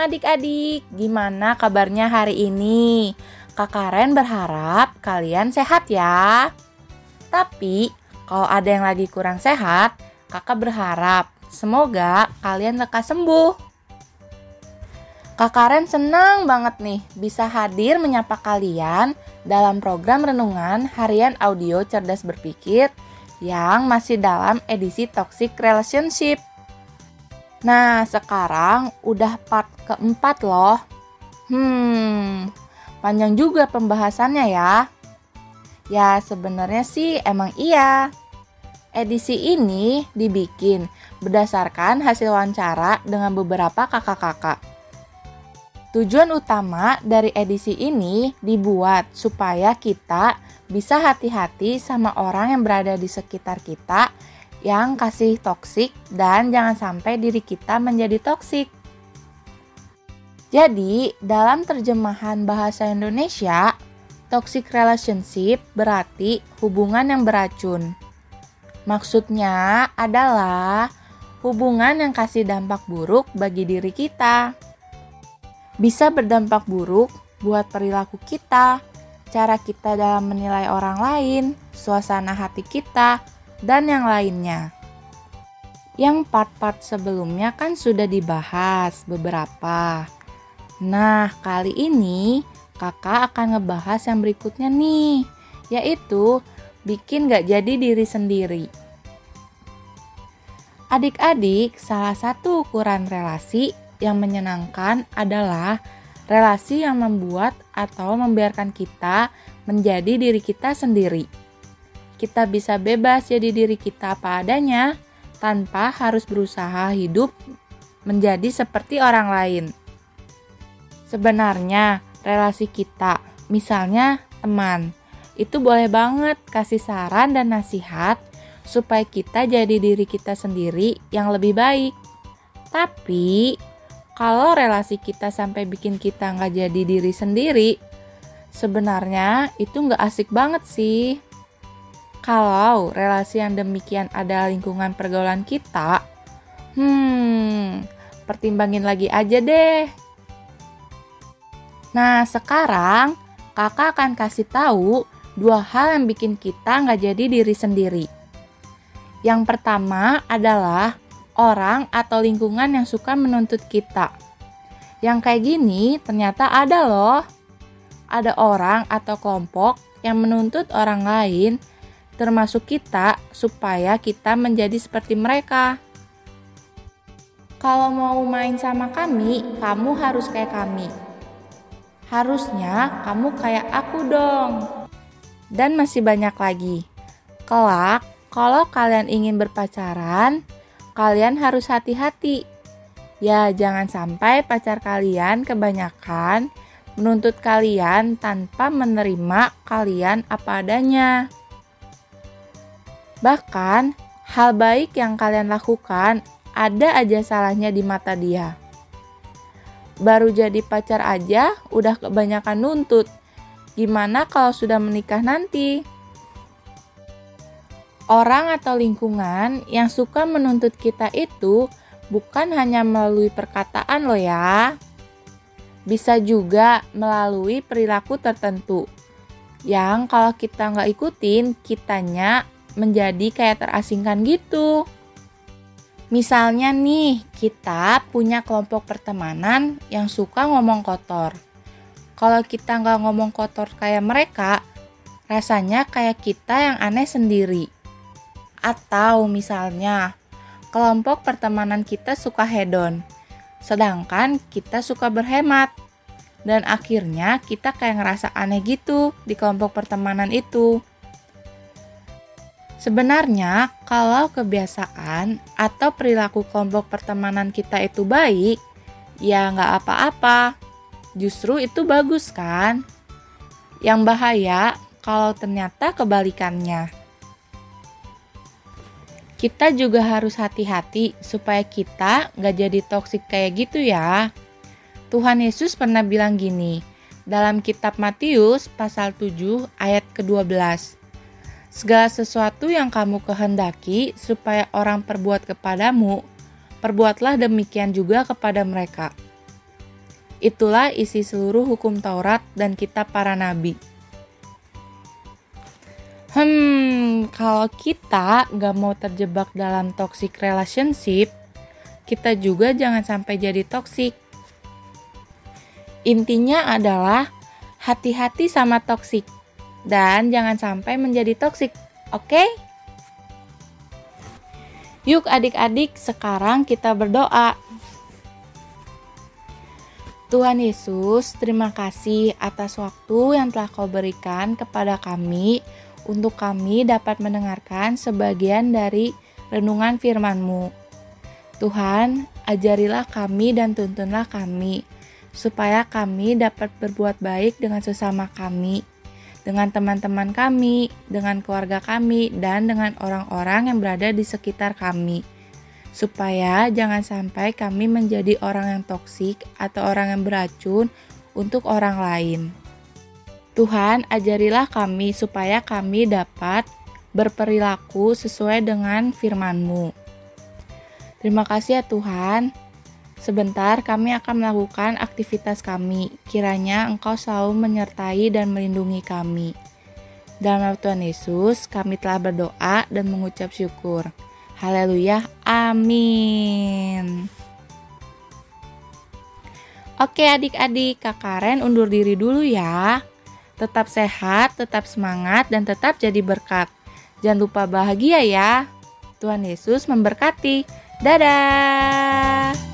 adik-adik, gimana kabarnya hari ini? Kak Karen berharap kalian sehat ya. Tapi kalau ada yang lagi kurang sehat, kakak berharap semoga kalian lekas sembuh. Kak Karen senang banget nih bisa hadir menyapa kalian dalam program renungan harian audio cerdas berpikir yang masih dalam edisi Toxic Relationship. Nah, sekarang udah part keempat loh. Hmm, panjang juga pembahasannya ya. Ya, sebenarnya sih emang iya. Edisi ini dibikin berdasarkan hasil wawancara dengan beberapa kakak-kakak. Tujuan utama dari edisi ini dibuat supaya kita bisa hati-hati sama orang yang berada di sekitar kita yang kasih toksik dan jangan sampai diri kita menjadi toksik. Jadi, dalam terjemahan bahasa Indonesia, toxic relationship berarti hubungan yang beracun. Maksudnya adalah hubungan yang kasih dampak buruk bagi diri kita. Bisa berdampak buruk buat perilaku kita, cara kita dalam menilai orang lain, suasana hati kita, dan yang lainnya. Yang part-part sebelumnya kan sudah dibahas beberapa. Nah, kali ini kakak akan ngebahas yang berikutnya nih, yaitu bikin gak jadi diri sendiri. Adik-adik, salah satu ukuran relasi yang menyenangkan adalah relasi yang membuat atau membiarkan kita menjadi diri kita sendiri kita bisa bebas jadi diri kita apa adanya tanpa harus berusaha hidup menjadi seperti orang lain. Sebenarnya, relasi kita, misalnya teman, itu boleh banget kasih saran dan nasihat supaya kita jadi diri kita sendiri yang lebih baik. Tapi, kalau relasi kita sampai bikin kita nggak jadi diri sendiri, sebenarnya itu nggak asik banget sih. Kalau relasi yang demikian ada lingkungan pergaulan kita, hmm, pertimbangin lagi aja deh. Nah, sekarang kakak akan kasih tahu dua hal yang bikin kita nggak jadi diri sendiri. Yang pertama adalah orang atau lingkungan yang suka menuntut kita. Yang kayak gini ternyata ada loh. Ada orang atau kelompok yang menuntut orang lain termasuk kita, supaya kita menjadi seperti mereka. Kalau mau main sama kami, kamu harus kayak kami. Harusnya kamu kayak aku dong. Dan masih banyak lagi. Kelak, kalau kalian ingin berpacaran, kalian harus hati-hati. Ya, jangan sampai pacar kalian kebanyakan menuntut kalian tanpa menerima kalian apa adanya. Bahkan, hal baik yang kalian lakukan ada aja salahnya di mata dia. Baru jadi pacar aja udah kebanyakan nuntut. Gimana kalau sudah menikah nanti? Orang atau lingkungan yang suka menuntut kita itu bukan hanya melalui perkataan loh ya. Bisa juga melalui perilaku tertentu. Yang kalau kita nggak ikutin, kitanya menjadi kayak terasingkan gitu. Misalnya nih, kita punya kelompok pertemanan yang suka ngomong kotor. Kalau kita nggak ngomong kotor kayak mereka, rasanya kayak kita yang aneh sendiri. Atau misalnya, kelompok pertemanan kita suka hedon, sedangkan kita suka berhemat. Dan akhirnya kita kayak ngerasa aneh gitu di kelompok pertemanan itu. Sebenarnya, kalau kebiasaan atau perilaku kelompok pertemanan kita itu baik, ya nggak apa-apa. Justru itu bagus kan? Yang bahaya kalau ternyata kebalikannya. Kita juga harus hati-hati supaya kita nggak jadi toksik kayak gitu ya. Tuhan Yesus pernah bilang gini, dalam kitab Matius pasal 7 ayat ke-12. Segala sesuatu yang kamu kehendaki supaya orang perbuat kepadamu, perbuatlah demikian juga kepada mereka. Itulah isi seluruh hukum Taurat dan kitab para nabi. Hmm, kalau kita nggak mau terjebak dalam toxic relationship, kita juga jangan sampai jadi toxic. Intinya adalah hati-hati sama toxic dan jangan sampai menjadi toxic. Oke? Okay? Yuk adik-adik, sekarang kita berdoa. Tuhan Yesus, terima kasih atas waktu yang telah Kau berikan kepada kami untuk kami dapat mendengarkan sebagian dari renungan firman-Mu. Tuhan, ajarilah kami dan tuntunlah kami, supaya kami dapat berbuat baik dengan sesama kami, dengan teman-teman kami, dengan keluarga kami, dan dengan orang-orang yang berada di sekitar kami. Supaya jangan sampai kami menjadi orang yang toksik atau orang yang beracun untuk orang lain. Tuhan, ajarilah kami supaya kami dapat berperilaku sesuai dengan firman-Mu. Terima kasih ya Tuhan. Sebentar kami akan melakukan aktivitas kami. Kiranya Engkau selalu menyertai dan melindungi kami. Dalam nama Tuhan Yesus, kami telah berdoa dan mengucap syukur. Haleluya. Amin. Oke adik-adik, Kak Karen undur diri dulu ya. Tetap sehat, tetap semangat, dan tetap jadi berkat. Jangan lupa bahagia ya. Tuhan Yesus memberkati. Dadah.